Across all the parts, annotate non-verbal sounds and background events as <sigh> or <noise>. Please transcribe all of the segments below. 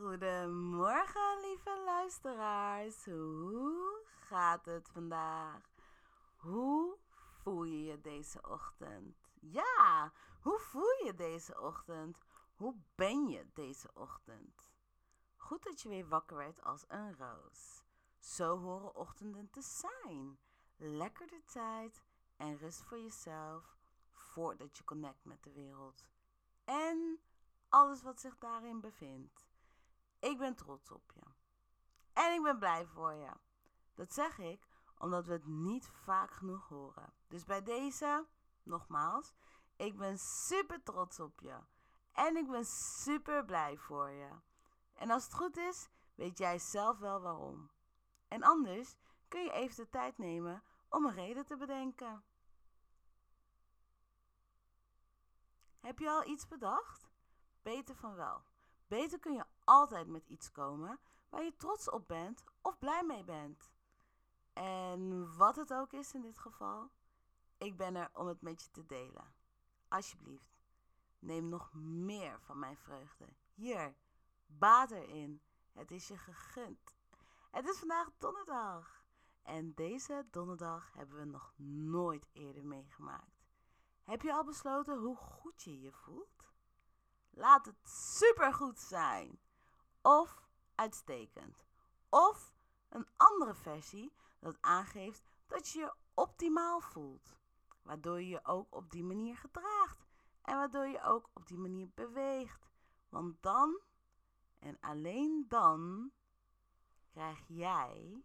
Goedemorgen, lieve luisteraars. Hoe gaat het vandaag? Hoe voel je je deze ochtend? Ja, hoe voel je deze ochtend? Hoe ben je deze ochtend? Goed dat je weer wakker werd als een roos. Zo horen ochtenden te zijn. Lekker de tijd en rust voor jezelf voordat je connect met de wereld. En alles wat zich daarin bevindt. Ik ben trots op je. En ik ben blij voor je. Dat zeg ik omdat we het niet vaak genoeg horen. Dus bij deze, nogmaals, ik ben super trots op je. En ik ben super blij voor je. En als het goed is, weet jij zelf wel waarom. En anders kun je even de tijd nemen om een reden te bedenken. Heb je al iets bedacht? Beter van wel. Beter kun je altijd met iets komen waar je trots op bent of blij mee bent. En wat het ook is in dit geval, ik ben er om het met je te delen. Alsjeblieft, neem nog meer van mijn vreugde. Hier, baat erin. Het is je gegund. Het is vandaag donderdag. En deze donderdag hebben we nog nooit eerder meegemaakt. Heb je al besloten hoe goed je je voelt? Laat het supergoed zijn. Of uitstekend. Of een andere versie dat aangeeft dat je je optimaal voelt. Waardoor je je ook op die manier gedraagt. En waardoor je ook op die manier beweegt. Want dan, en alleen dan, krijg jij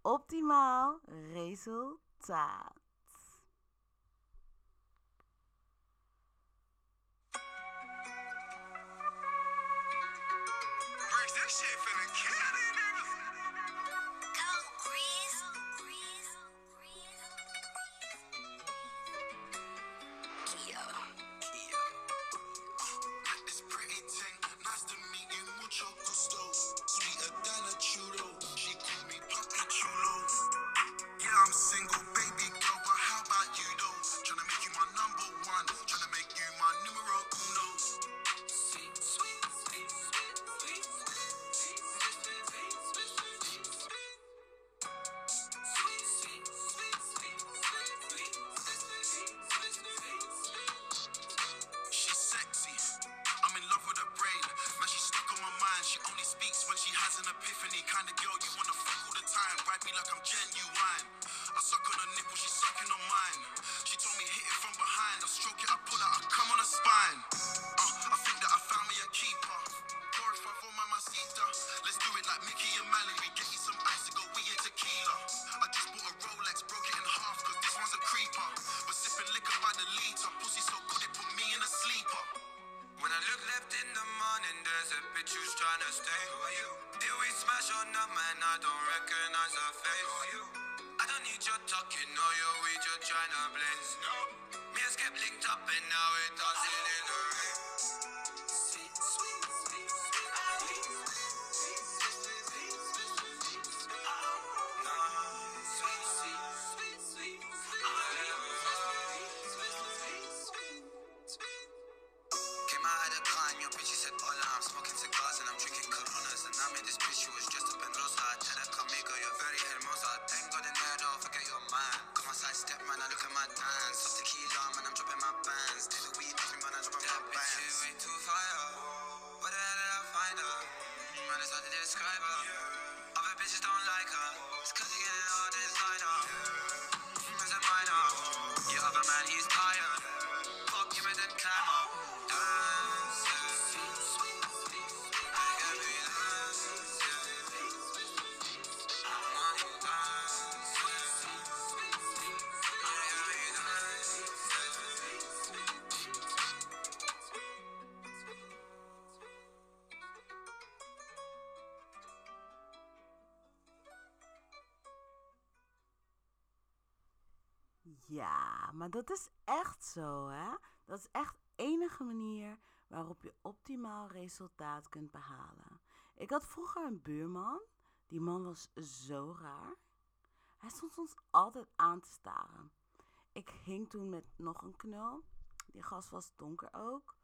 optimaal resultaat. it's hard to describe her. Other bitches don't like her. It's cause you get it all this lighter. Yeah. Doesn't. Your other man, he's tired. Dat is echt zo, hè? Dat is echt enige manier waarop je optimaal resultaat kunt behalen. Ik had vroeger een buurman. Die man was zo raar. Hij stond ons altijd aan te staren. Ik hing toen met nog een knul. Die gast was donker ook.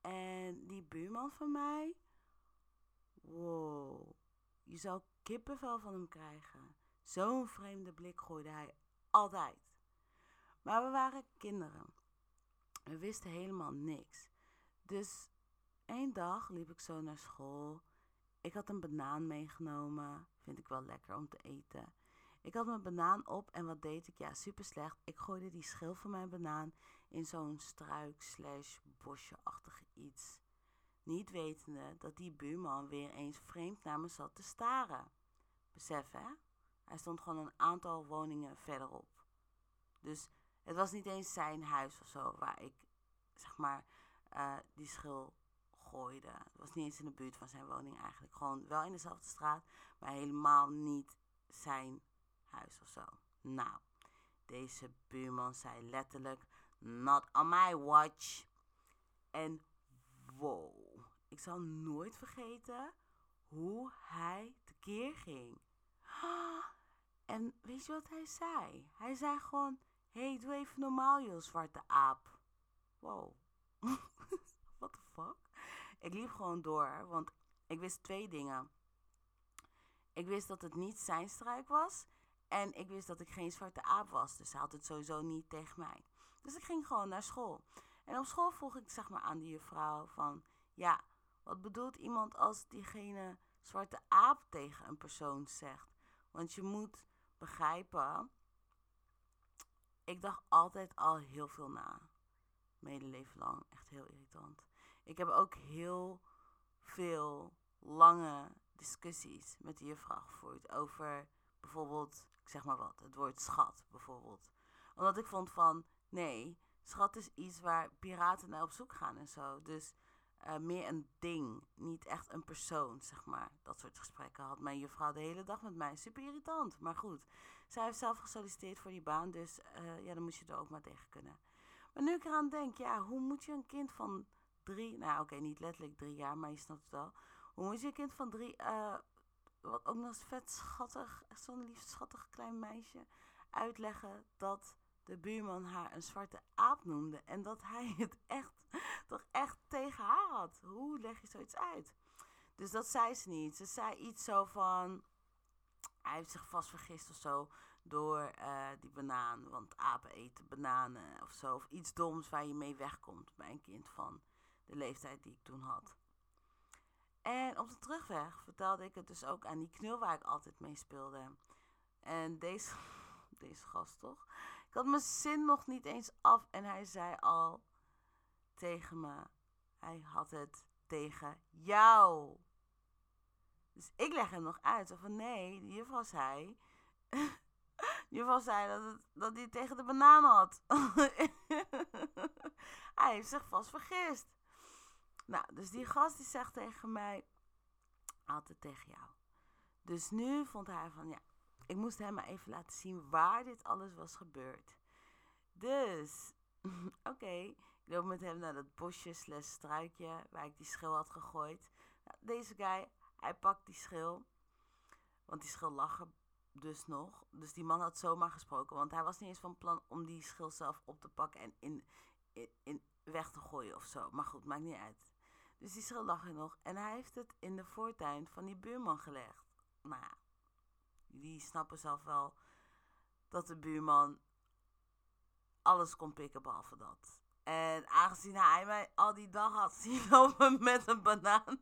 En die buurman van mij. wow, je zou kippenvel van hem krijgen. Zo'n vreemde blik gooide hij altijd. Maar we waren kinderen. We wisten helemaal niks. Dus één dag liep ik zo naar school. Ik had een banaan meegenomen. Vind ik wel lekker om te eten. Ik had mijn banaan op en wat deed ik? Ja, super slecht. Ik gooide die schil van mijn banaan in zo'n struik slash bosje-achtige iets. Niet wetende dat die buurman weer eens vreemd naar me zat te staren. Besef hè? Hij stond gewoon een aantal woningen verderop. Dus het was niet eens zijn huis of zo waar ik, zeg maar, uh, die schil gooide. Het was niet eens in de buurt van zijn woning eigenlijk. Gewoon wel in dezelfde straat, maar helemaal niet zijn huis of zo. Nou, deze buurman zei letterlijk: Not on my watch. En wow, ik zal nooit vergeten hoe hij tekeer ging. <gasps> En weet je wat hij zei? Hij zei gewoon: hey, doe even normaal, joh, zwarte aap. Wow. <laughs> What the fuck? Ik liep gewoon door, want ik wist twee dingen. Ik wist dat het niet zijn struik was. En ik wist dat ik geen zwarte aap was. Dus hij had het sowieso niet tegen mij. Dus ik ging gewoon naar school. En op school vroeg ik zeg maar aan die juffrouw van... Ja, wat bedoelt iemand als diegene zwarte aap tegen een persoon zegt? Want je moet begrijpen... Ik dacht altijd al heel veel na. Mijn leven lang. Echt heel irritant. Ik heb ook heel veel lange discussies met die juffrouw gevoerd over bijvoorbeeld, ik zeg maar wat, het woord schat bijvoorbeeld. Omdat ik vond van, nee, schat is iets waar piraten naar op zoek gaan en zo. Dus uh, meer een ding, niet echt een persoon, zeg maar. Dat soort gesprekken had mijn juffrouw de hele dag met mij. Super irritant, maar goed. Zij heeft zelf gesolliciteerd voor die baan, dus uh, ja, dan moest je er ook maar tegen kunnen. Maar nu ik eraan denk, ja, hoe moet je een kind van drie, nou oké, niet letterlijk drie jaar, maar je snapt het wel. Hoe moet je een kind van drie, uh, wat ook nog eens vet schattig, zo'n lief schattig klein meisje, uitleggen dat de buurman haar een zwarte aap noemde en dat hij <laughs> het echt, toch echt tegen haar had. Hoe leg je zoiets uit? Dus dat zei ze niet. Ze zei iets zo van, hij heeft zich vast vergist of zo door uh, die banaan, want apen eten bananen of zo. Of iets doms waar je mee wegkomt bij een kind van de leeftijd die ik toen had. En op de terugweg vertelde ik het dus ook aan die knul waar ik altijd mee speelde. En deze, <laughs> deze gast toch? Ik had mijn zin nog niet eens af en hij zei al tegen me. Hij had het tegen jou. Dus ik leg hem nog uit. Van nee, de juffrouw zei. <laughs> juffrouw zei dat, het, dat hij tegen de banaan had. <laughs> hij heeft zich vast vergist. Nou, dus die gast die zegt tegen mij, altijd tegen jou. Dus nu vond hij van, ja, ik moest hem maar even laten zien waar dit alles was gebeurd. Dus, <laughs> oké, ik loop met hem naar dat bosje slash struikje waar ik die schil had gegooid. Nou, deze guy, hij pakt die schil, want die schil lag dus nog. Dus die man had zomaar gesproken, want hij was niet eens van plan om die schil zelf op te pakken en in, in, in weg te gooien of zo. Maar goed, maakt niet uit. Dus die schil lag er nog. En hij heeft het in de voortuin van die buurman gelegd. Nou ja, jullie snappen zelf wel dat de buurman alles kon pikken behalve dat. En aangezien hij mij al die dag had <laughs> zien lopen met een banaan.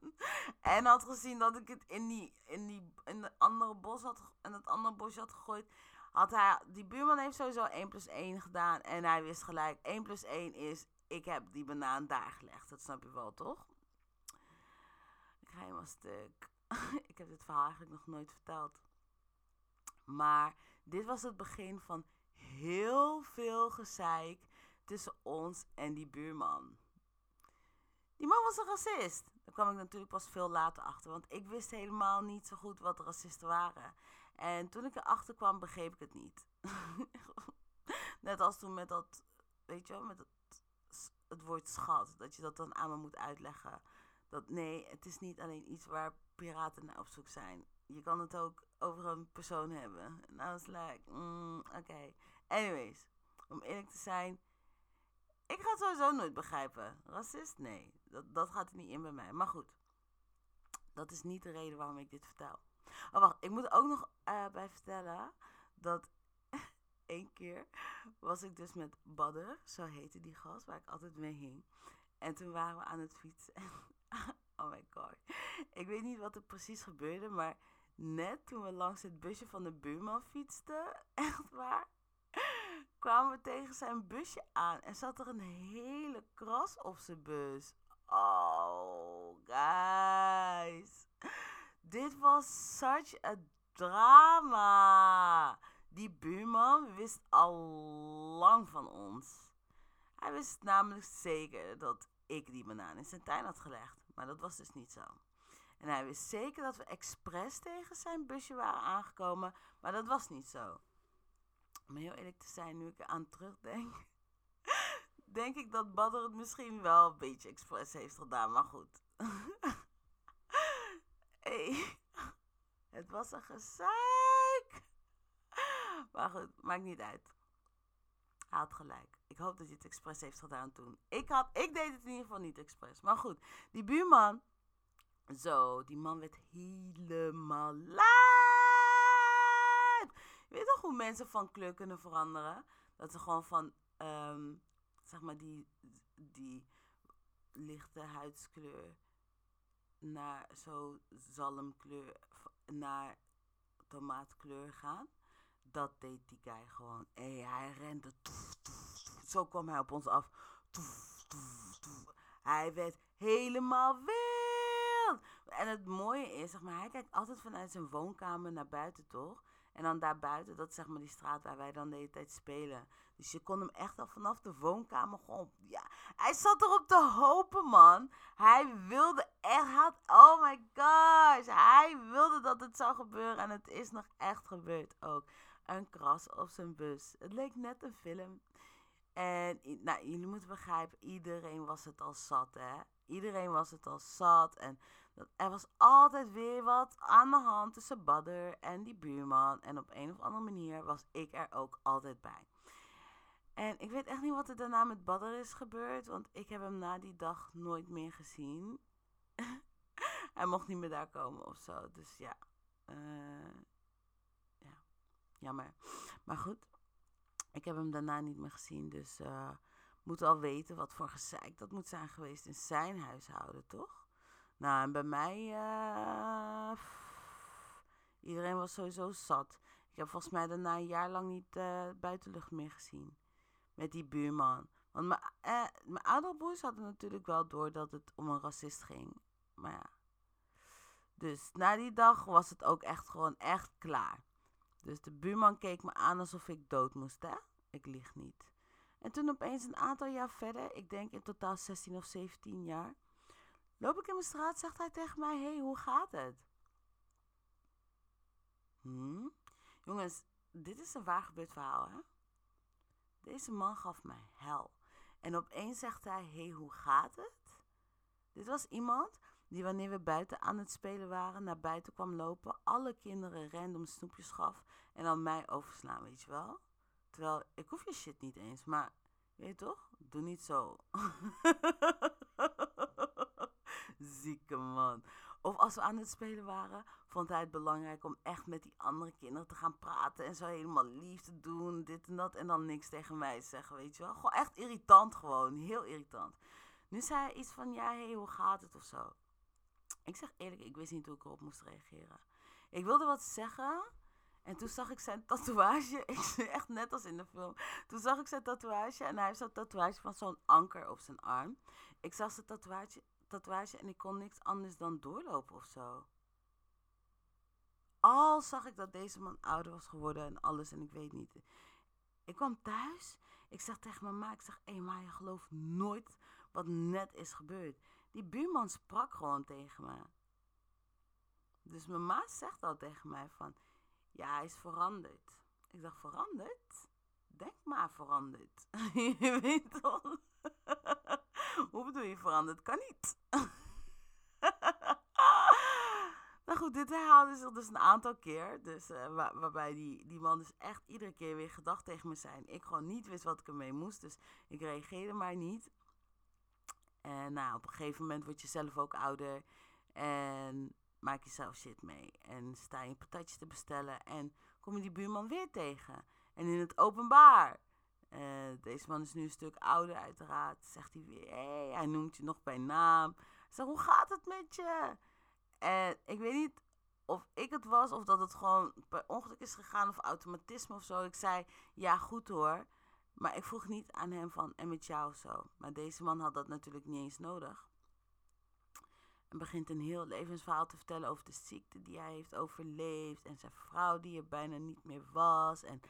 En had gezien dat ik het in, die, in, die, in, de andere bos had, in het andere bosje had gegooid. Had hij, die buurman heeft sowieso 1 plus 1 gedaan. En hij wist gelijk, 1 plus 1 is, ik heb die banaan daar gelegd. Dat snap je wel, toch? Ik ga helemaal stuk. <laughs> ik heb dit verhaal eigenlijk nog nooit verteld. Maar dit was het begin van heel veel gezeik tussen ons en die buurman. Die man was een racist. Daar kwam ik natuurlijk pas veel later achter, want ik wist helemaal niet zo goed wat racisten waren. En toen ik erachter kwam, begreep ik het niet. <laughs> Net als toen met dat, weet je wel, met het, het woord schat, dat je dat dan aan me moet uitleggen. Dat nee, het is niet alleen iets waar piraten naar op zoek zijn. Je kan het ook over een persoon hebben. En I was like, mm, oké. Anyways, om eerlijk te zijn, ik ga het sowieso nooit begrijpen. Racist? Nee, dat, dat gaat er niet in bij mij. Maar goed. Dat is niet de reden waarom ik dit vertel. Oh, wacht. Ik moet er ook nog uh, bij vertellen dat <laughs> één keer was ik dus met Badder, zo heette die gast, waar ik altijd mee hing. En toen waren we aan het fietsen. <laughs> oh my god. Ik weet niet wat er precies gebeurde, maar net toen we langs het busje van de buurman fietsten, <laughs> echt waar, kwamen we tegen zijn busje aan en zat er een hele kras op zijn bus. Oh, guys. Dit was such a drama. Die buurman wist al lang van ons. Hij wist namelijk zeker dat ik die banaan in zijn tuin had gelegd. Maar dat was dus niet zo. En hij wist zeker dat we expres tegen zijn busje waren aangekomen. Maar dat was niet zo. Om heel eerlijk te zijn, nu ik er aan terugdenk, <laughs> denk ik dat Badder het misschien wel een beetje expres heeft gedaan. Maar goed. <laughs> hey, <laughs> het was een gezeik. Maar goed, maakt niet uit. Hij had gelijk. Ik hoop dat hij het expres heeft gedaan toen. Ik, had, ik deed het in ieder geval niet expres. Maar goed, die buurman. Zo, die man werd helemaal lijp. Weet toch hoe mensen van kleur kunnen veranderen? Dat ze gewoon van, ehm, zeg maar, die, die lichte huidskleur naar zo zalmkleur, naar tomaatkleur gaan. Dat deed die guy gewoon. Hey, hij rende. Zo kwam hij op ons af. Hij werd helemaal wild. En het mooie is, zeg maar, hij kijkt altijd vanuit zijn woonkamer naar buiten, toch? En dan daarbuiten, dat is zeg maar die straat waar wij dan de hele tijd spelen. Dus je kon hem echt al vanaf de woonkamer gewoon... Ja, hij zat erop te hopen, man. Hij wilde echt... Had, oh my gosh. Hij wilde dat het zou gebeuren. En het is nog echt gebeurd ook. Een kras op zijn bus. Het leek net een film. En nou, jullie moeten begrijpen, iedereen was het al zat, hè. Iedereen was het al zat. En er was altijd weer wat aan de hand tussen Badder en die buurman. En op een of andere manier was ik er ook altijd bij. En ik weet echt niet wat er daarna met Badder is gebeurd. Want ik heb hem na die dag nooit meer gezien. <laughs> Hij mocht niet meer daar komen of zo. Dus ja. Uh, ja. Jammer. Maar goed. Ik heb hem daarna niet meer gezien. Dus uh, moet al weten wat voor gezeik dat moet zijn geweest in zijn huishouden, toch? Nou, en bij mij, uh, iedereen was sowieso zat. Ik heb volgens mij daarna een jaar lang niet uh, buitenlucht meer gezien. Met die buurman. Want mijn, uh, mijn hadden natuurlijk wel door dat het om een racist ging. Maar ja. Dus na die dag was het ook echt gewoon echt klaar. Dus de buurman keek me aan alsof ik dood moest, hè? Ik lieg niet. En toen opeens een aantal jaar verder, ik denk in totaal 16 of 17 jaar Loop ik in mijn straat, zegt hij tegen mij: hey, hoe gaat het? Hmm? Jongens, dit is een waar gebeurd verhaal, hè? Deze man gaf mij hel. En opeens zegt hij: hey, hoe gaat het? Dit was iemand die, wanneer we buiten aan het spelen waren, naar buiten kwam lopen, alle kinderen random snoepjes gaf en dan mij overslaan, weet je wel? Terwijl ik hoef je shit niet eens, maar weet je toch? Doe niet zo. <laughs> <laughs> Zieke man. Of als we aan het spelen waren, vond hij het belangrijk om echt met die andere kinderen te gaan praten. En zo helemaal lief te doen, dit en dat. En dan niks tegen mij zeggen, weet je wel. Gewoon echt irritant gewoon, heel irritant. Nu zei hij iets van, ja, hé, hey, hoe gaat het of zo. Ik zeg eerlijk, ik wist niet hoe ik erop moest reageren. Ik wilde wat zeggen. En toen zag ik zijn tatoeage. <laughs> Echt net als in de film. Toen zag ik zijn tatoeage. En hij heeft zo'n tatoeage van zo'n anker op zijn arm. Ik zag zijn tatoeage tatoeage en ik kon niks anders dan doorlopen of zo. Al zag ik dat deze man ouder was geworden en alles en ik weet niet. Ik kwam thuis. Ik zeg tegen mama, ik zeg, hé hey, je gelooft nooit wat net is gebeurd. Die buurman sprak gewoon tegen me. Dus mama zegt al tegen mij van, ja hij is veranderd. Ik dacht, veranderd? Denk maar veranderd. <laughs> je weet toch? <laughs> Hoe bedoel je veranderd? Kan niet. <laughs> nou goed, dit herhaalde zich dus een aantal keer. Dus, uh, waarbij die, die man dus echt iedere keer weer gedacht tegen me zijn. Ik gewoon niet wist wat ik ermee moest. Dus ik reageerde maar niet. En nou, op een gegeven moment word je zelf ook ouder. En maak jezelf shit mee. En sta je patatje te bestellen. En kom je die buurman weer tegen. En in het openbaar. Uh, deze man is nu een stuk ouder, uiteraard. Zegt hij weer: hij noemt je nog bij naam. Zeg, hoe gaat het met je? En ik weet niet of ik het was of dat het gewoon per ongeluk is gegaan of automatisme of zo. Ik zei: ja, goed hoor. Maar ik vroeg niet aan hem van en met jou of zo. Maar deze man had dat natuurlijk niet eens nodig. En begint een heel levensverhaal te vertellen over de ziekte die hij heeft overleefd. En zijn vrouw die er bijna niet meer was. En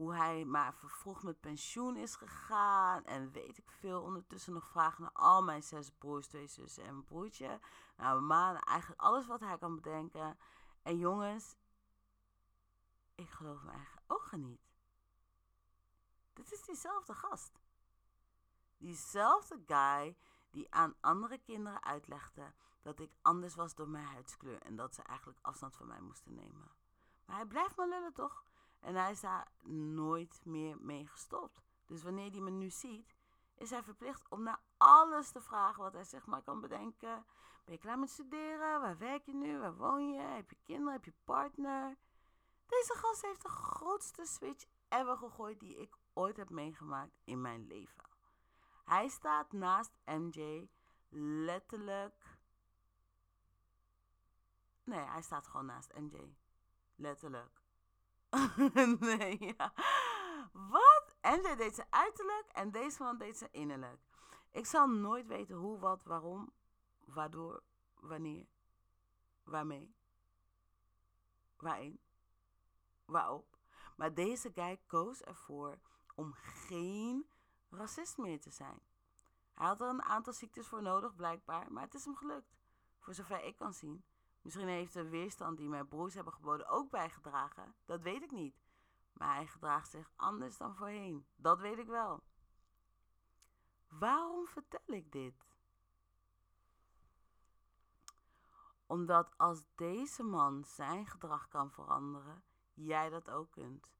hoe hij maar vervroegd met pensioen is gegaan. En weet ik veel. Ondertussen nog vragen naar al mijn zes broers, twee zussen en een broertje. Nou, maar eigenlijk alles wat hij kan bedenken. En jongens, ik geloof mijn eigen ogen niet. Dit is diezelfde gast. Diezelfde guy die aan andere kinderen uitlegde dat ik anders was door mijn huidskleur en dat ze eigenlijk afstand van mij moesten nemen. Maar hij blijft maar lullen toch? En hij is daar nooit meer mee gestopt. Dus wanneer hij me nu ziet, is hij verplicht om naar alles te vragen wat hij zeg maar kan bedenken. Ben je klaar met studeren? Waar werk je nu? Waar woon je? Heb je kinderen? Heb je partner? Deze gast heeft de grootste switch ever gegooid die ik ooit heb meegemaakt in mijn leven. Hij staat naast MJ letterlijk. Nee, hij staat gewoon naast MJ. Letterlijk. <laughs> nee, ja. Wat? MJ deed ze uiterlijk en deze man deed ze innerlijk. Ik zal nooit weten hoe, wat, waarom, waardoor, wanneer, waarmee, waarin, waarop. Maar deze guy koos ervoor om geen racist meer te zijn. Hij had er een aantal ziektes voor nodig, blijkbaar, maar het is hem gelukt. Voor zover ik kan zien. Misschien heeft de weerstand die mijn broers hebben geboden ook bijgedragen. Dat weet ik niet. Maar hij gedraagt zich anders dan voorheen. Dat weet ik wel. Waarom vertel ik dit? Omdat als deze man zijn gedrag kan veranderen, jij dat ook kunt.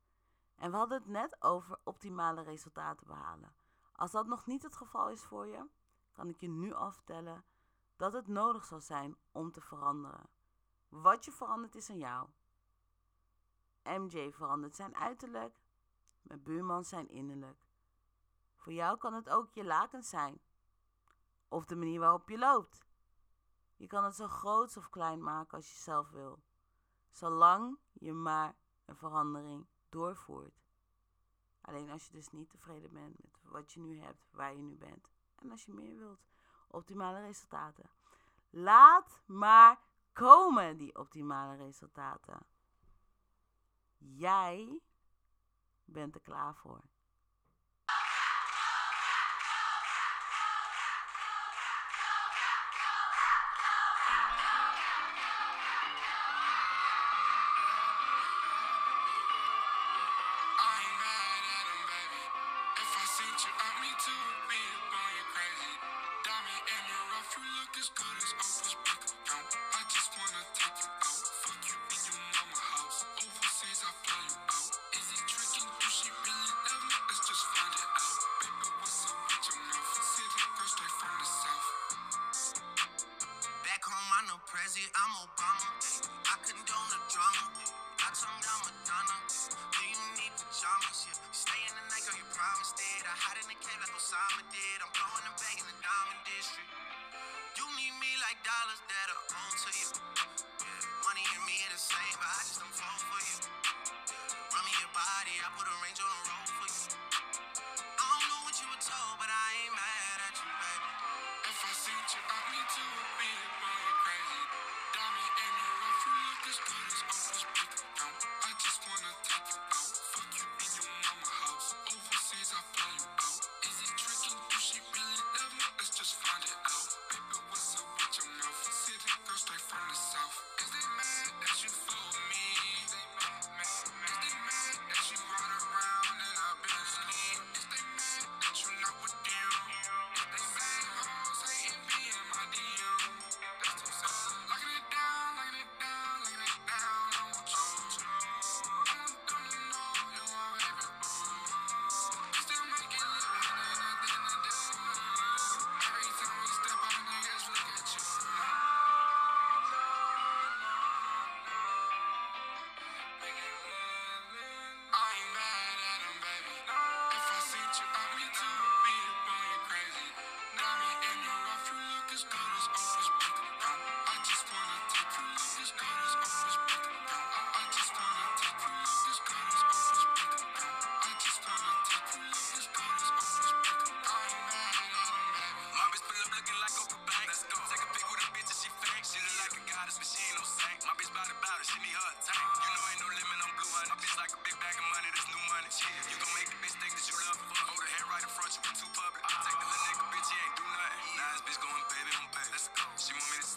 En we hadden het net over optimale resultaten behalen. Als dat nog niet het geval is voor je, kan ik je nu al vertellen dat het nodig zal zijn om te veranderen. Wat je verandert is aan jou. MJ verandert zijn uiterlijk, mijn buurman zijn innerlijk. Voor jou kan het ook je lakens zijn. Of de manier waarop je loopt. Je kan het zo groot of klein maken als je zelf wil. Zolang je maar een verandering doorvoert. Alleen als je dus niet tevreden bent met wat je nu hebt, waar je nu bent. En als je meer wilt, optimale resultaten. Laat maar komen die optimale resultaten. Jij bent er klaar voor.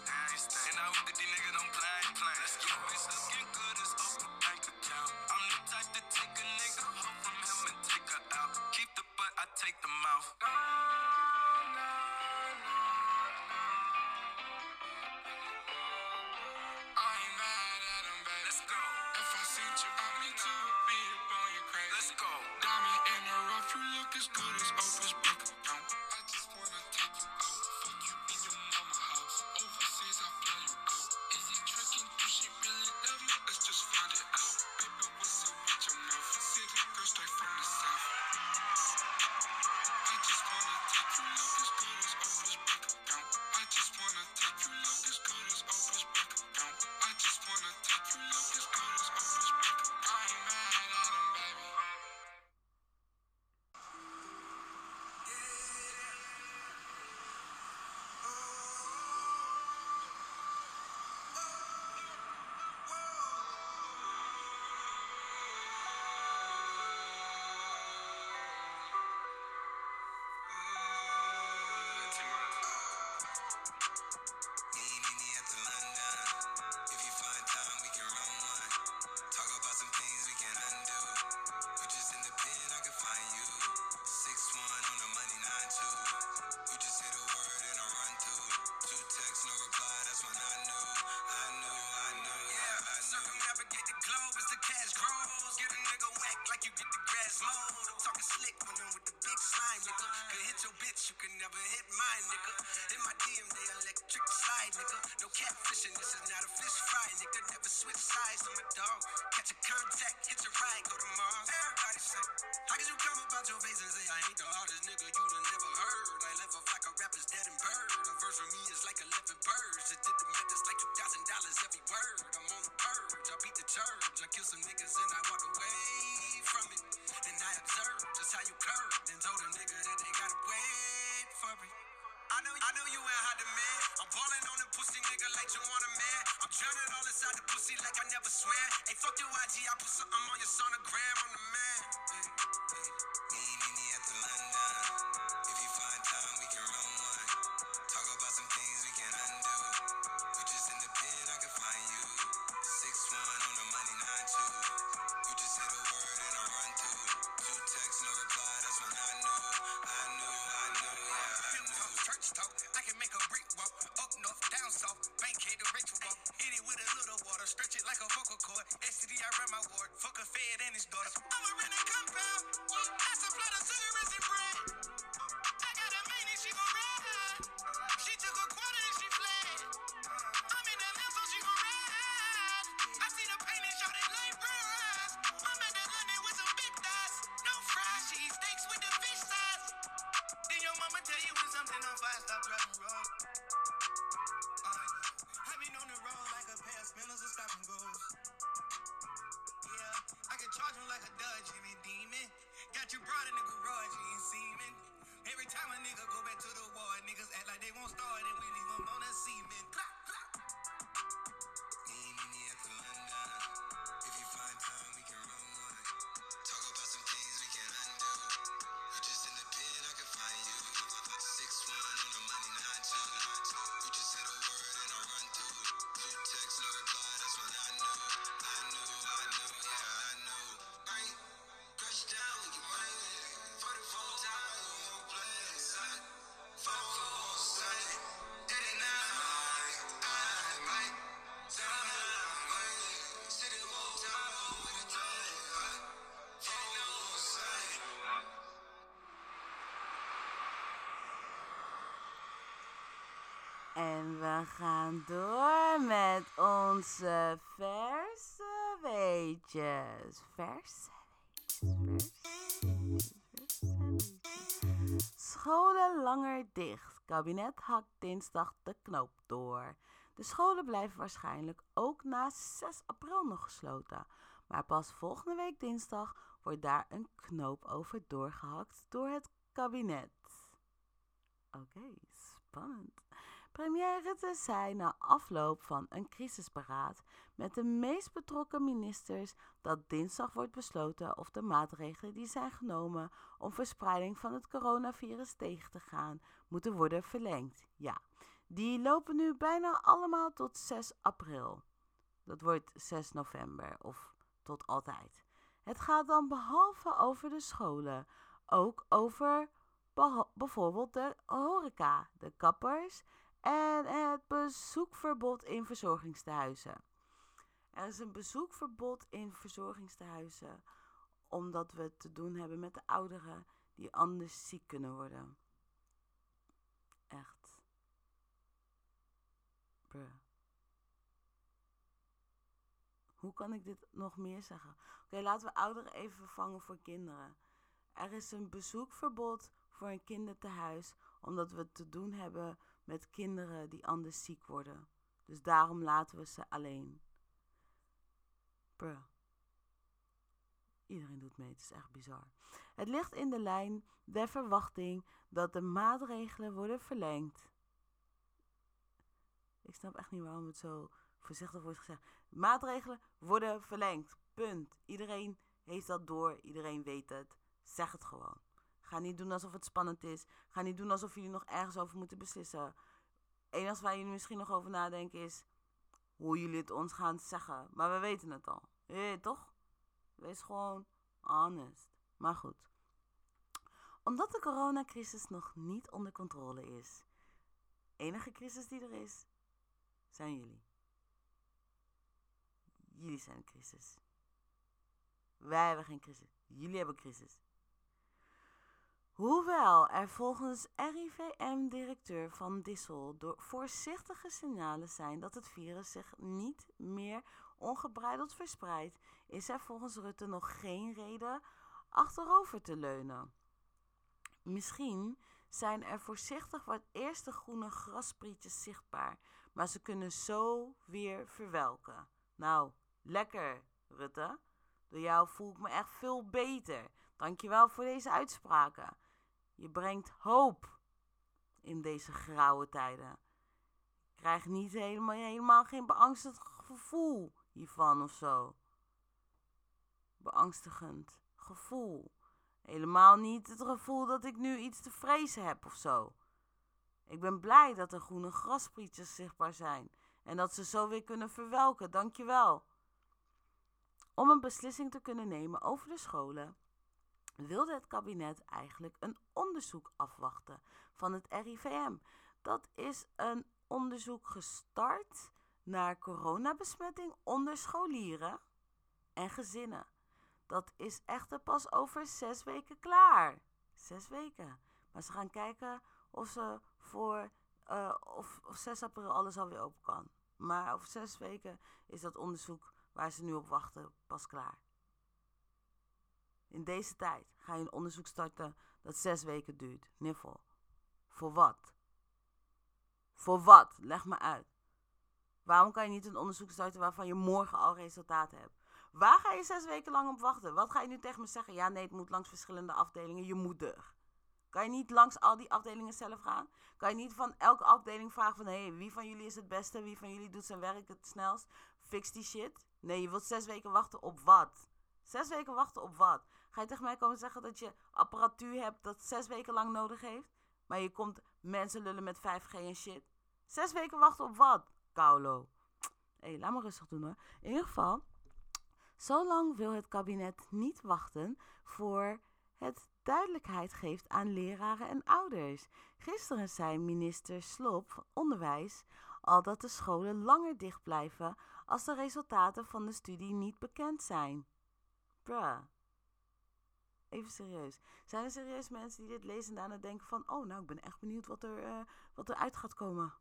And I hope that these niggas I'm playing, play. Let's go. Need me, need Could hit your bitch, you can never hit mine, nigga. In my DM, they electric slide, nigga. No catfishing, this is not a fish fry, nigga. Never switch sides, I'm a dog. Catch a contact, hit your ride, go to Mars. Everybody say, How could you come about your face and say, I ain't the hardest nigga you'd have never heard? I left off like a rapper's dead and bird. A verse from me is like 11 birds. It did the math, it's like $2,000 every word. I'm on the purge, I beat the church. I kill some niggas and I walk away from it. And I observe just how you curve. and told a nigga that they gotta wait for it. I know, I know you ain't hot to man. I'm ballin' on the pussy nigga like you want a man. I'm drowning all inside the pussy like I never swam. Ain't fuck your IG, I put something on your sonogram. on the man. Hey, hey. Charge him like a dungeon and demon. Got you brought in the garage, you ain't semen. Every time a nigga go back to the war, niggas act like they won't start and we leave them on a semen. we gaan door met onze verse weetjes. Verse. Scholen langer dicht. Kabinet hakt dinsdag de knoop door. De scholen blijven waarschijnlijk ook na 6 april nog gesloten. Maar pas volgende week dinsdag wordt daar een knoop over doorgehakt door het kabinet. Oké, spannend première te zijn na afloop van een crisisberaad met de meest betrokken ministers dat dinsdag wordt besloten of de maatregelen die zijn genomen om verspreiding van het coronavirus tegen te gaan moeten worden verlengd. Ja, die lopen nu bijna allemaal tot 6 april. Dat wordt 6 november of tot altijd. Het gaat dan behalve over de scholen ook over bijvoorbeeld de horeca, de kappers en het bezoekverbod in verzorgingstehuizen. Er is een bezoekverbod in verzorgingstehuizen omdat we te doen hebben met de ouderen die anders ziek kunnen worden. Echt. Bruh. Hoe kan ik dit nog meer zeggen? Oké, laten we ouderen even vervangen voor kinderen. Er is een bezoekverbod voor een kindertehuis omdat we te doen hebben met kinderen die anders ziek worden. Dus daarom laten we ze alleen. Bruh. Iedereen doet mee, het is echt bizar. Het ligt in de lijn der verwachting dat de maatregelen worden verlengd. Ik snap echt niet waarom het zo voorzichtig wordt gezegd. Maatregelen worden verlengd. Punt. Iedereen heeft dat door. Iedereen weet het. Zeg het gewoon. Ga niet doen alsof het spannend is. Ga niet doen alsof jullie nog ergens over moeten beslissen. Enige waar jullie misschien nog over nadenken is hoe jullie het ons gaan zeggen. Maar we weten het al. Je toch? Wees gewoon honest. Maar goed. Omdat de coronacrisis nog niet onder controle is. Enige crisis die er is, zijn jullie. Jullie zijn een crisis. Wij hebben geen crisis. Jullie hebben crisis. Hoewel er volgens RIVM-directeur Van Dissel door voorzichtige signalen zijn dat het virus zich niet meer ongebreideld verspreidt, is er volgens Rutte nog geen reden achterover te leunen. Misschien zijn er voorzichtig wat eerste groene grasprietjes zichtbaar, maar ze kunnen zo weer verwelken. Nou, lekker, Rutte. Door jou voel ik me echt veel beter. Dankjewel voor deze uitspraken. Je brengt hoop in deze grauwe tijden. Krijg niet helemaal, helemaal geen beangstigend gevoel hiervan of zo. Beangstigend gevoel. Helemaal niet het gevoel dat ik nu iets te vrezen heb of zo. Ik ben blij dat er groene grasprietjes zichtbaar zijn en dat ze zo weer kunnen verwelken. Dankjewel. Om een beslissing te kunnen nemen over de scholen wilde het kabinet eigenlijk een onderzoek afwachten van het RIVM. Dat is een onderzoek gestart naar coronabesmetting onder scholieren en gezinnen. Dat is echter pas over zes weken klaar. Zes weken. Maar ze gaan kijken of ze voor uh, of, of 6 april alles alweer open kan. Maar over zes weken is dat onderzoek waar ze nu op wachten pas klaar. In deze tijd ga je een onderzoek starten dat zes weken duurt. Niffel. Voor wat? Voor wat? Leg me uit. Waarom kan je niet een onderzoek starten waarvan je morgen al resultaten hebt? Waar ga je zes weken lang op wachten? Wat ga je nu tegen me zeggen? Ja, nee, het moet langs verschillende afdelingen. Je moet er. Kan je niet langs al die afdelingen zelf gaan? Kan je niet van elke afdeling vragen van... Hé, hey, wie van jullie is het beste? Wie van jullie doet zijn werk het snelst? Fix die shit. Nee, je wilt zes weken wachten op wat? Zes weken wachten op wat? Ga je tegen mij komen zeggen dat je apparatuur hebt dat zes weken lang nodig heeft? Maar je komt mensen lullen met 5G en shit. Zes weken wachten op wat? Kaulo. Hé, hey, laat me rustig doen hoor. In ieder geval, zo lang wil het kabinet niet wachten voor het duidelijkheid geeft aan leraren en ouders. Gisteren zei minister Slop van Onderwijs al dat de scholen langer dicht blijven als de resultaten van de studie niet bekend zijn. Bruh. Even serieus. Zijn er serieus mensen die dit lezen en daarna denken van... Oh, nou, ik ben echt benieuwd wat er, uh, wat er uit gaat komen.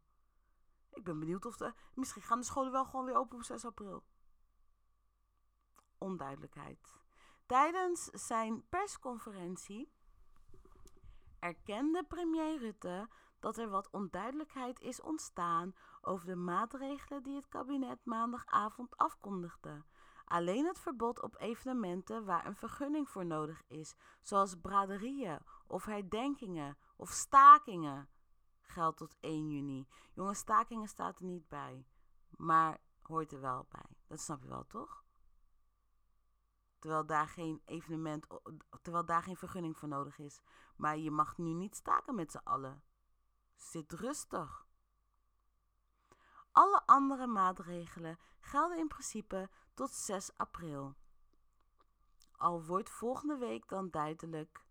Ik ben benieuwd of de... Misschien gaan de scholen wel gewoon weer open op 6 april. Onduidelijkheid. Tijdens zijn persconferentie erkende premier Rutte dat er wat onduidelijkheid is ontstaan over de maatregelen die het kabinet maandagavond afkondigde. Alleen het verbod op evenementen waar een vergunning voor nodig is, zoals braderieën of herdenkingen of stakingen, geldt tot 1 juni. Jongens, stakingen staat er niet bij, maar hoort er wel bij. Dat snap je wel, toch? Terwijl daar geen evenement, terwijl daar geen vergunning voor nodig is. Maar je mag nu niet staken met z'n allen. Zit rustig. Alle andere maatregelen gelden in principe tot 6 april. Al wordt volgende week dan duidelijk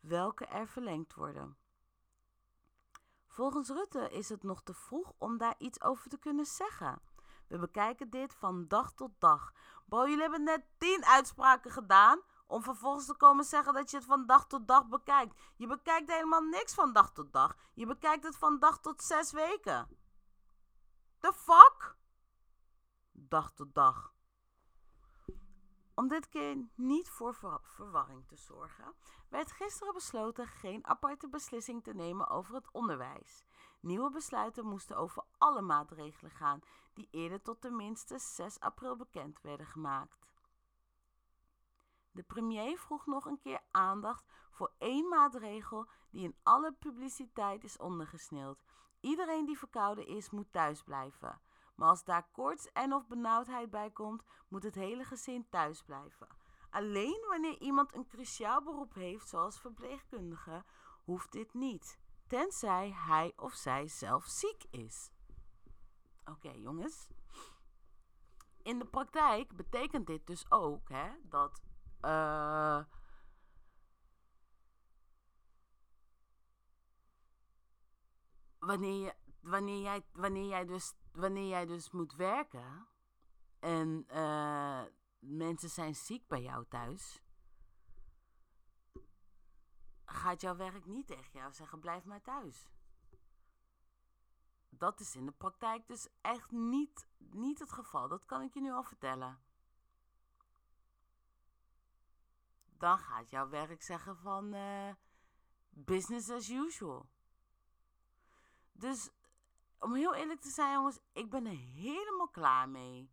welke er verlengd worden. Volgens Rutte is het nog te vroeg om daar iets over te kunnen zeggen. We bekijken dit van dag tot dag. Bro, jullie hebben net 10 uitspraken gedaan. Om vervolgens te komen zeggen dat je het van dag tot dag bekijkt. Je bekijkt helemaal niks van dag tot dag. Je bekijkt het van dag tot zes weken. The fuck? Dag tot dag. Om dit keer niet voor verwarring te zorgen, werd gisteren besloten geen aparte beslissing te nemen over het onderwijs. Nieuwe besluiten moesten over alle maatregelen gaan die eerder tot tenminste 6 april bekend werden gemaakt. De premier vroeg nog een keer aandacht voor één maatregel die in alle publiciteit is ondergesneeuwd. Iedereen die verkouden is, moet thuis blijven. Maar als daar koorts en of benauwdheid bij komt, moet het hele gezin thuis blijven. Alleen wanneer iemand een cruciaal beroep heeft, zoals verpleegkundige, hoeft dit niet. Tenzij hij of zij zelf ziek is. Oké, jongens. In de praktijk betekent dit dus ook hè, dat. Uh, wanneer, je, wanneer, jij, wanneer, jij dus, wanneer jij dus moet werken en uh, mensen zijn ziek bij jou thuis, gaat jouw werk niet tegen jou zeggen: blijf maar thuis. Dat is in de praktijk dus echt niet, niet het geval. Dat kan ik je nu al vertellen. Dan gaat jouw werk zeggen van uh, business as usual. Dus om heel eerlijk te zijn, jongens, ik ben er helemaal klaar mee.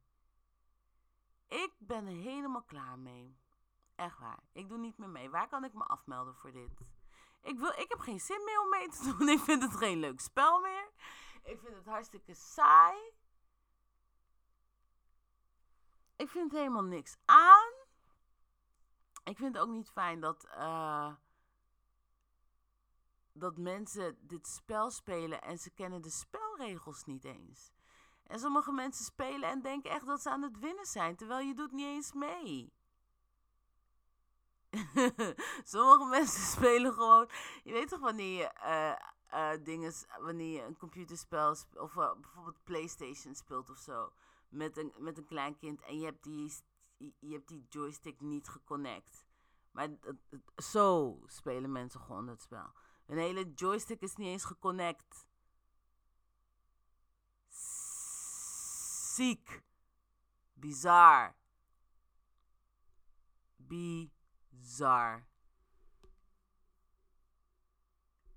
Ik ben er helemaal klaar mee. Echt waar. Ik doe niet meer mee. Waar kan ik me afmelden voor dit? Ik, wil, ik heb geen zin meer om mee te <laughs> doen. Ik vind het geen leuk spel meer. Ik vind het hartstikke saai. Ik vind helemaal niks aan. Ik vind het ook niet fijn dat, uh, dat mensen dit spel spelen en ze kennen de spelregels niet eens. En sommige mensen spelen en denken echt dat ze aan het winnen zijn, terwijl je doet niet eens mee. <laughs> Sommige mensen spelen gewoon. Je weet toch wanneer je uh, uh, dingen, wanneer je een computerspel of uh, bijvoorbeeld PlayStation speelt of zo met een, met een klein kind en je hebt die, je hebt die joystick niet geconnect. Maar zo spelen mensen gewoon het spel. Een hele joystick is niet eens geconnect. Ziek. Bizar. Bizar.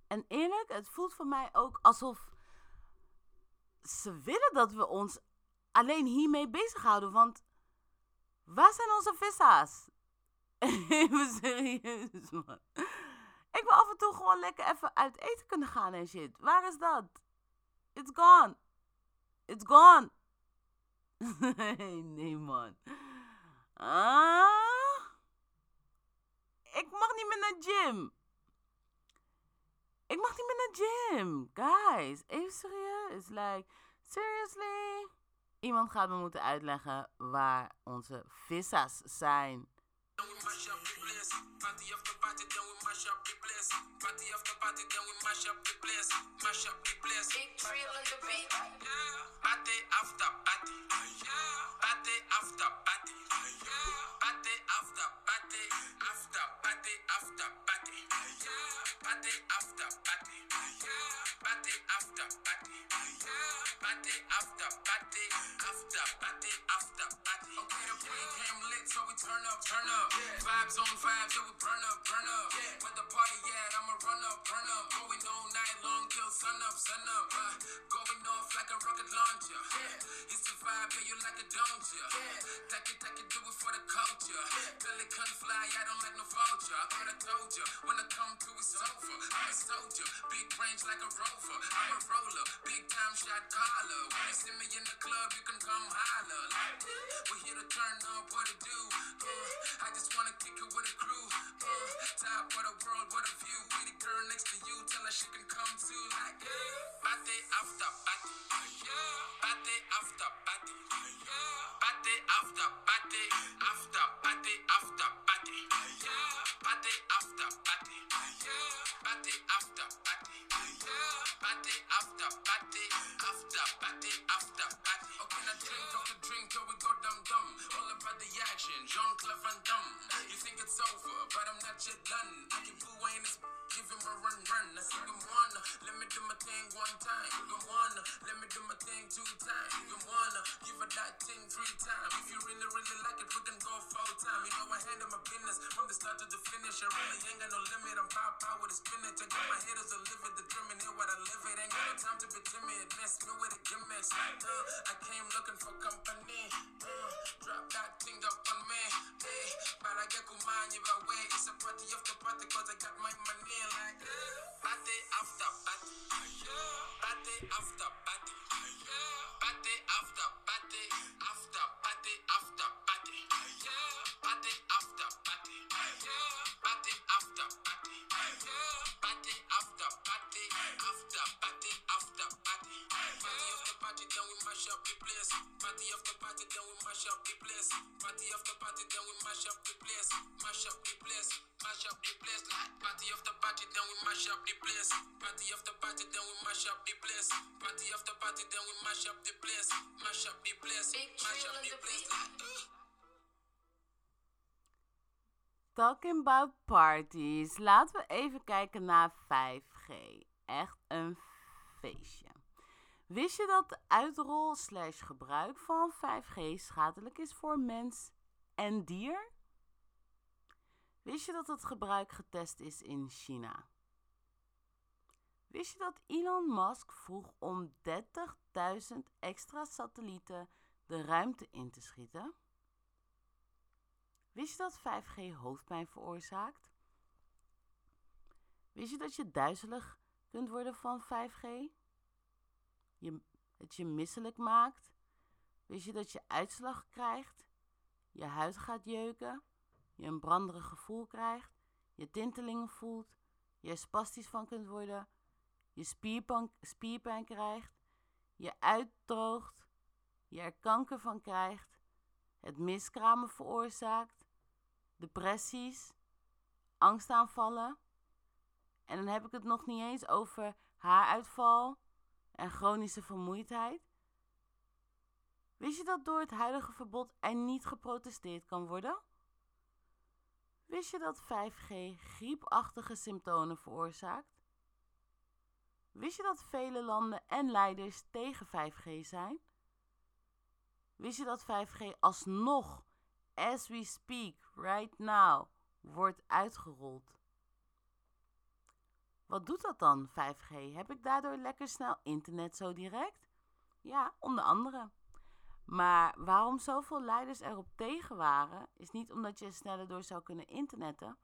En eerlijk, het voelt voor mij ook alsof ze willen dat we ons alleen hiermee bezighouden. Want waar zijn onze vissa's? <laughs> Even serieus, man. Ik wil af en toe gewoon lekker even uit eten kunnen gaan en shit. Waar is dat? It's gone. It's gone. <laughs> nee, man. Ah. Ik mag niet meer naar gym. Ik mag niet meer naar gym. Guys, even serieus. Like, seriously? Iemand gaat me moeten uitleggen waar onze vissa's zijn. Party after party, then we mash up the place. Party after party, then we mash up the place. Mash up the place. Big trail on the beat. Yeah. Party after party. Yeah. Party after party. Yeah. Party after party. After party after party. Yeah. Party after party. Yeah. Party after party. Yeah. Party after party. After party after party. Okay, the play came lit, so we turn up, turn up. Yeah. Vibes on vibes, so we burn up, burn up. Yeah. Where the party at, I'ma run up, run up. Going all night long till sun up, sun up. Uh, going off like a rocket launcher. Yeah. It's the vibe, yeah, you like it, don't ya? Yeah. Take it, take it, do it for the culture. Yeah. Till it can fly, I don't like no vulture. I thought I told ya, when I come to it's over. I'm a soldier, big range like a rover. I'm a roller, big time shot caller. When you see me in the club, you can come holler. Like, we're here to turn up, what it do? Uh, I just wanna kick it with a crew. Uh, top of the world, what a view. Be the girl next to you, tell her she can come too. Like, yeah. Party after party. Yeah. Party after party. Yeah. Party after party. After party after party. Yeah. Party after party. Yeah. Party after party. Yeah. Party after party. After party after party. Okay, now drink after drink till we go dumb dumb. All about the action, Jean Claude Van Damme. Over, but I'm not yet done. I can pull away in give him a run run. I see him one, let me do my thing one time. You one, let me do my thing two times. You one, give her that thing three times. If you really really like it, we can go full time. You know I handle my business from the start to the finish. I really ain't got no limit. I'm power power with a spinach. I got my haters to live it, the dream and hear what I live it. Ain't got no time to be timid. Mess me with the gimmicks. Uh, I came looking for company. Uh, drop that thing up on me. Hey, but I get kumani by way. It's a party after party cause I got my money like uh, party after party. Party after party. Party after party. After party after party. Party after party. Party after party. Party after party. After party mash up the place. Party after party, then we mash up the place. Party after party, then we mash up the place. Mash up the place. Mash up the place. Like party after party, then we mash up the place. Party after party, then we mash up the place. Party after party, then we mash up the place. Mash up the place. Mash up the place. Talking about parties. Laten we even kijken naar 5G. Echt een feestje. Wist je dat de uitrol slash gebruik van 5G schadelijk is voor mens en dier? Wist je dat het gebruik getest is in China? Wist je dat Elon Musk vroeg om 30.000 extra satellieten de ruimte in te schieten? Wist je dat 5G hoofdpijn veroorzaakt? Wist je dat je duizelig kunt worden van 5G? Je, je misselijk maakt? Wist je dat je uitslag krijgt? Je huid gaat jeuken? Je een branderig gevoel krijgt? Je tintelingen voelt? Je spastisch van kunt worden? Je spierpijn, spierpijn krijgt? Je uitdroogt? Je er kanker van krijgt? Het miskramen veroorzaakt? depressies, angstaanvallen. En dan heb ik het nog niet eens over haaruitval en chronische vermoeidheid. Wist je dat door het huidige verbod er niet geprotesteerd kan worden? Wist je dat 5G griepachtige symptomen veroorzaakt? Wist je dat vele landen en leiders tegen 5G zijn? Wist je dat 5G alsnog as we speak, right now, wordt uitgerold. Wat doet dat dan, 5G? Heb ik daardoor lekker snel internet zo direct? Ja, onder andere. Maar waarom zoveel leiders erop tegen waren, is niet omdat je sneller door zou kunnen internetten.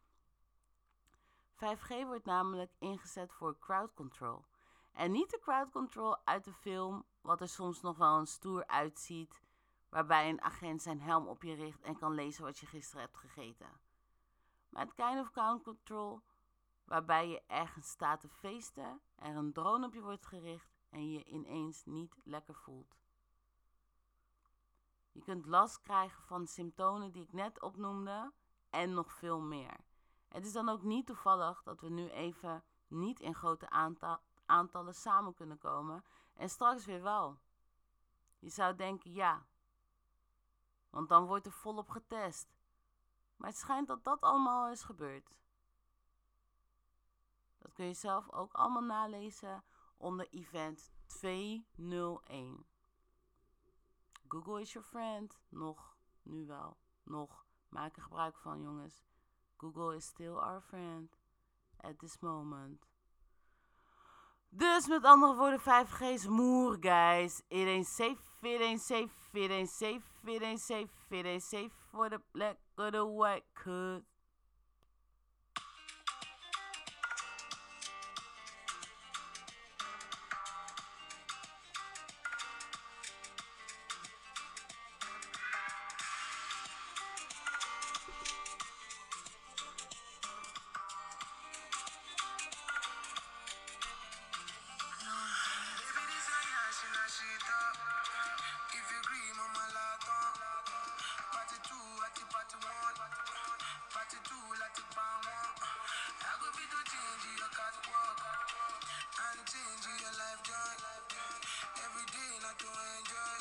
5G wordt namelijk ingezet voor crowd control. En niet de crowd control uit de film, wat er soms nog wel een stoer uitziet waarbij een agent zijn helm op je richt en kan lezen wat je gisteren hebt gegeten. Maar het kind of count control, waarbij je ergens staat te feesten, er een drone op je wordt gericht en je ineens niet lekker voelt. Je kunt last krijgen van symptomen die ik net opnoemde en nog veel meer. Het is dan ook niet toevallig dat we nu even niet in grote aantal, aantallen samen kunnen komen en straks weer wel. Je zou denken, ja, want dan wordt er volop getest. Maar het schijnt dat dat allemaal is gebeurd. Dat kun je zelf ook allemaal nalezen onder event 201. Google is your friend. Nog, nu wel, nog. Maak er gebruik van, jongens. Google is still our friend at this moment. Dus met andere woorden, 5G is moer, guys. It ain't safe, it ain't safe, it ain't safe, it ain't safe, it ain't safe for the black or the white cuz. what you. I go be change your catwalk and change your life. Every day, not to enjoy.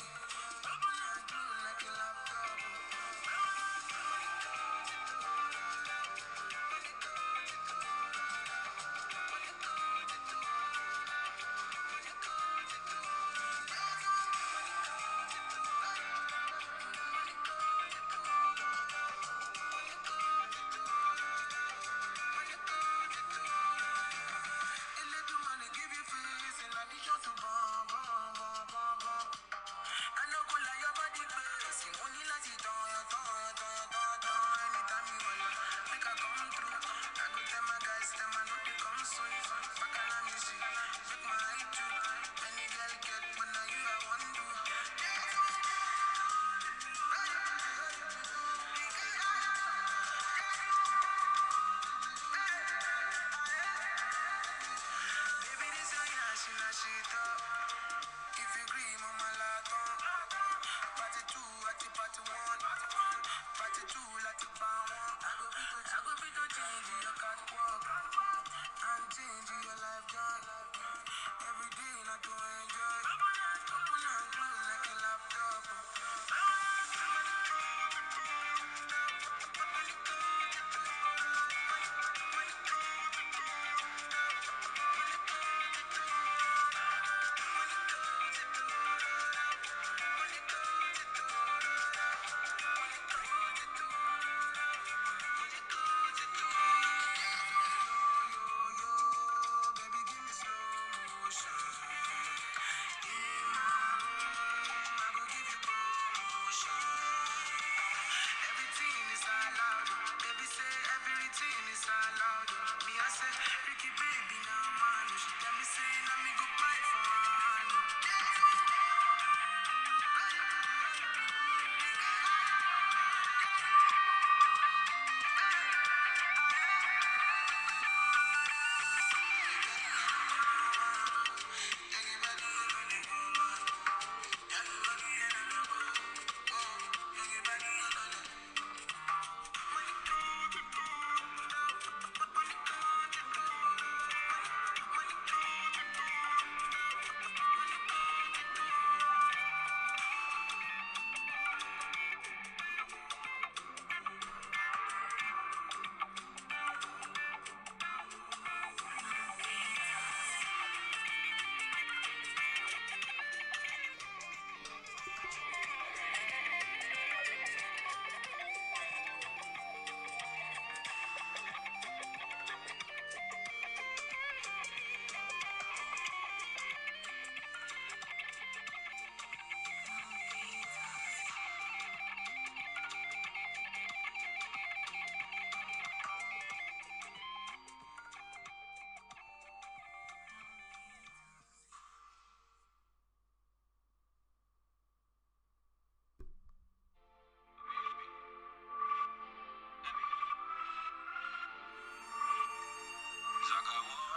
Your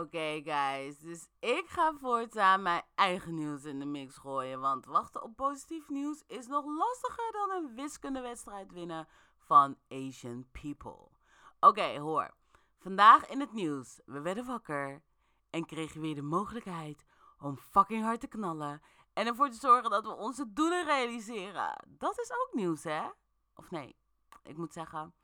Oké, guys. Dus ik ga voortaan mijn eigen nieuws in de mix gooien. Want wachten op positief nieuws is nog lastiger dan een wiskundewedstrijd winnen van Asian people. Oké, hoor. Vandaag in het nieuws. We werden wakker en kregen weer de mogelijkheid om fucking hard te knallen en ervoor te zorgen dat we onze doelen realiseren. Dat is ook nieuws, hè? Of nee, ik moet zeggen,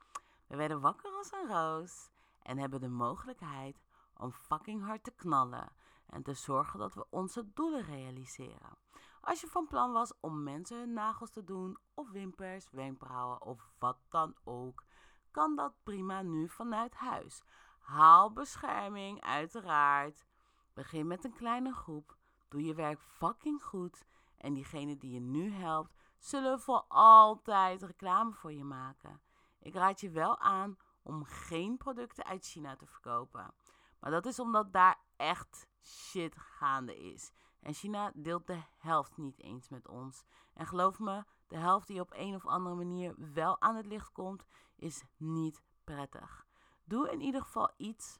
we werden wakker als een roos en hebben de mogelijkheid om fucking hard te knallen en te zorgen dat we onze doelen realiseren. Als je van plan was om mensen hun nagels te doen, of wimpers, wenkbrauwen of wat dan ook, kan dat prima nu vanuit huis. Haal bescherming, uiteraard. Begin met een kleine groep. Doe je werk fucking goed. En diegenen die je nu helpt, zullen voor altijd reclame voor je maken. Ik raad je wel aan om geen producten uit China te verkopen. Maar dat is omdat daar echt shit gaande is. En China deelt de helft niet eens met ons. En geloof me, de helft die op een of andere manier wel aan het licht komt, is niet prettig. Doe in ieder geval iets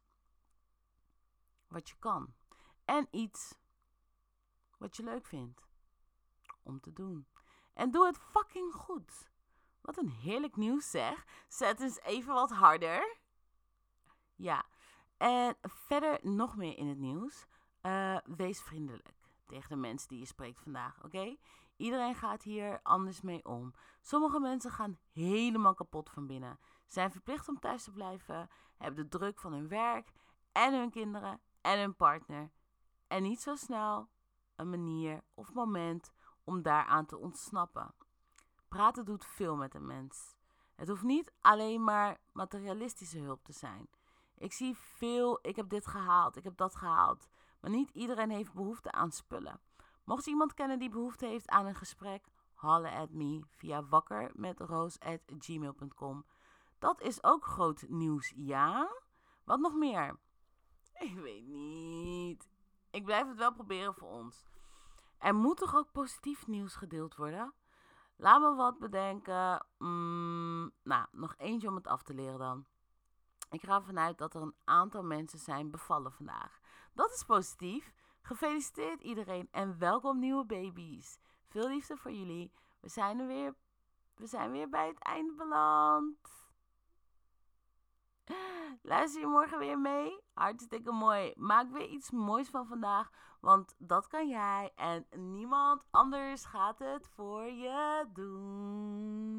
wat je kan. En iets wat je leuk vindt om te doen. En doe het fucking goed. Wat een heerlijk nieuws zeg. Zet eens even wat harder. Ja, en verder nog meer in het nieuws. Uh, wees vriendelijk tegen de mensen die je spreekt vandaag, oké? Iedereen gaat hier anders mee om. Sommige mensen gaan helemaal kapot van binnen. Zijn verplicht om thuis te blijven, hebben de druk van hun werk en hun kinderen en hun partner. En niet zo snel een manier of moment om daaraan te ontsnappen. Praten doet veel met een mens. Het hoeft niet alleen maar materialistische hulp te zijn. Ik zie veel, ik heb dit gehaald, ik heb dat gehaald. Maar niet iedereen heeft behoefte aan spullen. Mocht je iemand kennen die behoefte heeft aan een gesprek, halle at me via wakker met roos@gmail.com. Dat is ook groot nieuws, ja? Wat nog meer? Ik weet niet. Ik blijf het wel proberen voor ons. Er moet toch ook positief nieuws gedeeld worden? Laat me wat bedenken. Mm, nou, nog eentje om het af te leren dan. Ik ga ervan uit dat er een aantal mensen zijn bevallen vandaag. Dat is positief. Gefeliciteerd iedereen en welkom nieuwe baby's. Veel liefde voor jullie. We zijn er weer. We zijn weer bij het einde beland. Luister je morgen weer mee? Hartstikke mooi. Maak weer iets moois van vandaag, want dat kan jij en niemand anders gaat het voor je doen.